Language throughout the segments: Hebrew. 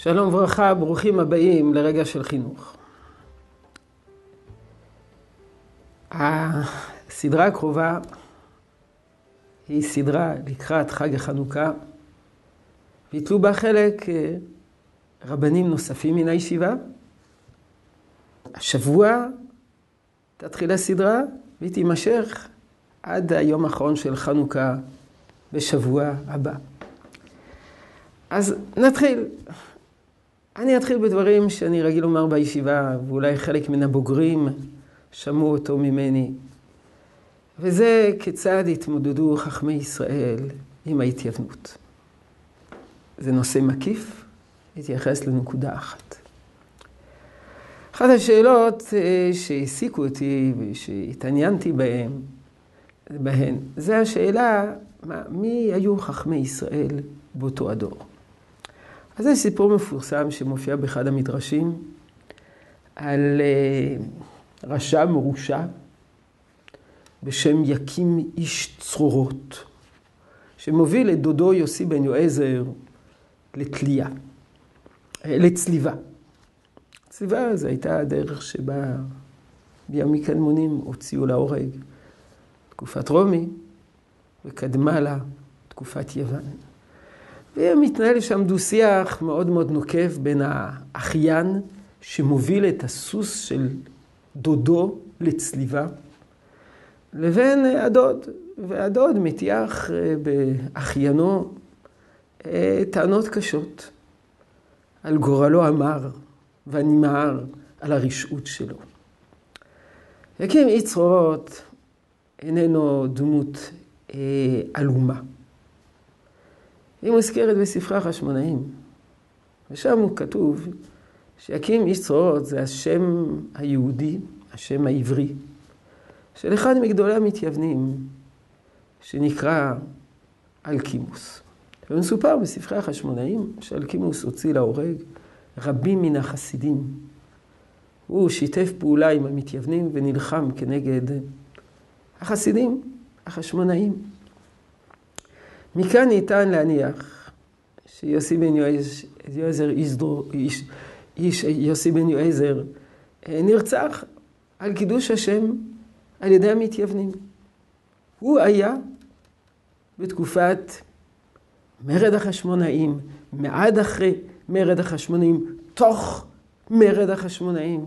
שלום וברכה, ברוכים הבאים לרגע של חינוך. הסדרה הקרובה היא סדרה לקראת חג החנוכה, ויתלו בה חלק אה, רבנים נוספים מן הישיבה. השבוע תתחיל הסדרה והיא תימשך עד היום האחרון של חנוכה בשבוע הבא. אז נתחיל. אני אתחיל בדברים שאני רגיל לומר בישיבה, ואולי חלק מן הבוגרים שמעו אותו ממני. וזה כיצד התמודדו חכמי ישראל עם ההתייוונות. זה נושא מקיף, התייחס לנקודה אחת. אחת השאלות אה, שהעסיקו אותי ושהתעניינתי בהן, בהן, זה השאלה, מה, מי היו חכמי ישראל באותו הדור? אז זה סיפור מפורסם שמופיע באחד המדרשים על אה, רשע מרושע בשם יקים איש צרורות, שמוביל את דודו יוסי בן יועזר לתלייה, אה, לצליבה. צליבה זו הייתה הדרך שבה בימים קדמונים הוציאו להורג תקופת רומי, וקדמה לה תקופת יוון. ומתנהל שם דו-שיח מאוד מאוד נוקב בין האחיין שמוביל את הסוס של דודו לצליבה, לבין הדוד. והדוד מטיח אה, באחיינו אה, טענות קשות על גורלו המר והנמהר, על הרשעות שלו. יקים אי צרורות איננו דמות אה, עלומה. היא מוזכרת בספרי החשמונאים, ושם כתוב שיקים איש צרורות זה השם היהודי, השם העברי, של אחד מגדולי המתייוונים, שנקרא אלקימוס. ומסופר בספרי החשמונאים שאלקימוס הוציא להורג רבים מן החסידים. הוא שיתף פעולה עם המתייוונים ונלחם כנגד החסידים, החשמונאים. מכאן ניתן להניח שיוסי בן יועזר, איש, יוסי בן יועזר, אה, נרצח על קידוש השם על ידי המתייוונים. הוא היה בתקופת מרד החשמונאים, מעד אחרי מרד החשמונאים, תוך מרד החשמונאים.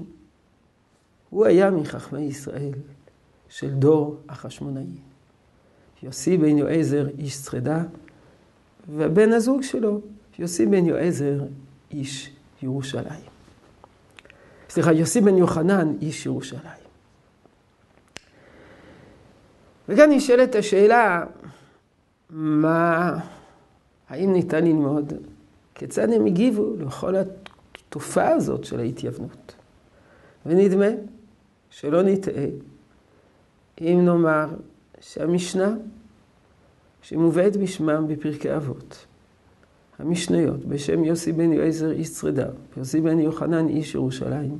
הוא היה מחכמי ישראל של דור החשמונאים. יוסי בן יועזר איש צחדה, ובן הזוג שלו, יוסי בן יועזר איש ירושלים. סליחה, יוסי בן יוחנן איש ירושלים. וכאן נשאלת השאלה, מה, האם ניתן ללמוד כיצד הם הגיבו לכל התופעה הזאת של ההתייוונות. ונדמה שלא נטעה אם נאמר שהמשנה שמובאת בשמם בפרקי אבות, המשניות בשם יוסי בן יועזר איש צרידה ויוסי בן יוחנן איש ירושלים,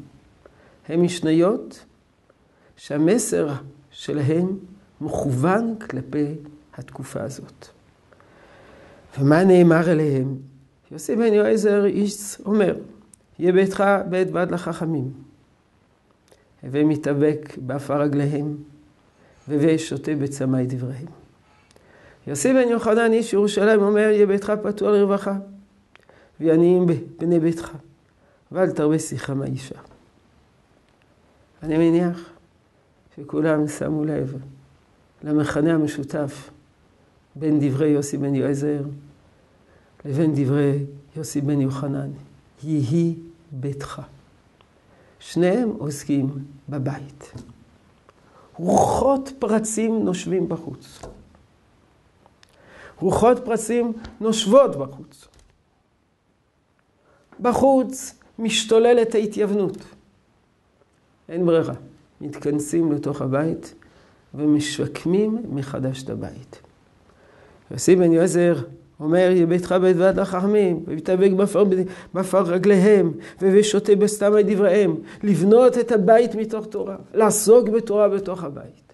הן משניות שהמסר שלהם מכוון כלפי התקופה הזאת. ומה נאמר עליהם? יוסי בן יועזר איש אומר, יהי ביתך בית ועד לחכמים. הווה מתאבק באפר רגליהם, והווה שותה בצמא את דבריהם. יוסי בן יוחנן איש ירושלים אומר, יהיה ביתך פתוח לרווחה, ועניים בני ביתך, ואל תרבה שיחה מהאישה. אני מניח שכולם שמו לב למכנה המשותף בין דברי יוסי בן יועזר לבין דברי יוסי בן יוחנן. יהי ביתך. שניהם עוסקים בבית. רוחות פרצים נושבים בחוץ. רוחות פרצים נושבות בחוץ. בחוץ משתוללת ההתייוונות. אין ברירה. מתכנסים לתוך הבית ומשקמים מחדש את הבית. יוסי בן יועזר אומר, ביתך בית ועד לחכמים, ומתאבק באפר רגליהם, ושותה בצמא את דבריהם, לבנות את הבית מתוך תורה, לעסוק בתורה בתוך הבית.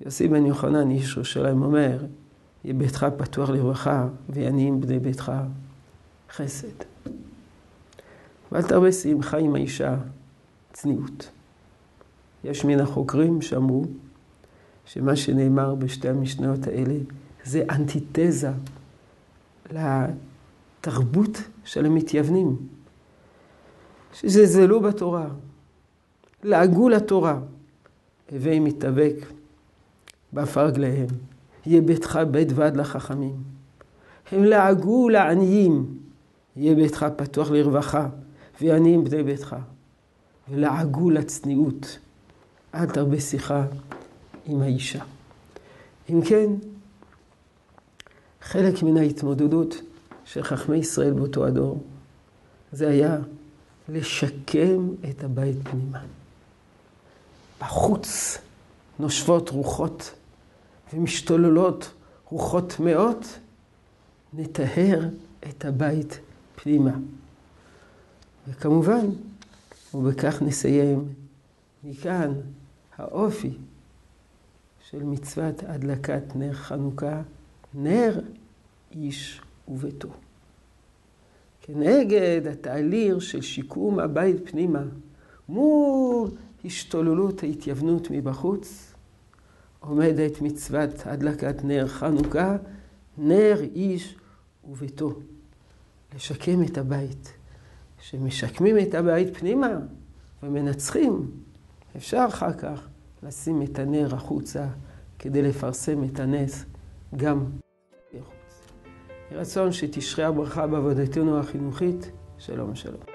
יוסי בן יוחנן, איש ירושלים, אומר, ביתך פתוח לרווחה, ועניים בני ביתך, חסד. ואל תרבה שמחה עם האישה, צניעות. יש מן החוקרים שאמרו שמה שנאמר בשתי המשניות האלה זה אנטיתזה לתרבות של המתייוונים, שזלזלו בתורה, לעגו לתורה, הווי מתאבק באף רגליהם, יהיה ביתך בית ועד לחכמים. הם לעגו לעניים, יהיה ביתך פתוח לרווחה, ועניים בני ביתך. ולעגו לצניעות, אל תרבה שיחה עם האישה. אם כן, חלק מן ההתמודדות של חכמי ישראל באותו הדור, זה היה לשקם את הבית פנימה. בחוץ נושבות רוחות ומשתוללות רוחות טמאות, נטהר את הבית פנימה. וכמובן, ובכך נסיים, מכאן האופי של מצוות הדלקת נר חנוכה, נר איש וביתו. כנגד התהליך של שיקום הבית פנימה, מול השתוללות ההתייוונות מבחוץ, עומדת מצוות הדלקת נר חנוכה, נר איש וביתו. לשקם את הבית. כשמשקמים את הבית פנימה ומנצחים, אפשר אחר כך לשים את הנר החוצה כדי לפרסם את הנס גם בחוץ. רצון שתשרה הברכה בעבודתנו החינוכית. שלום שלום.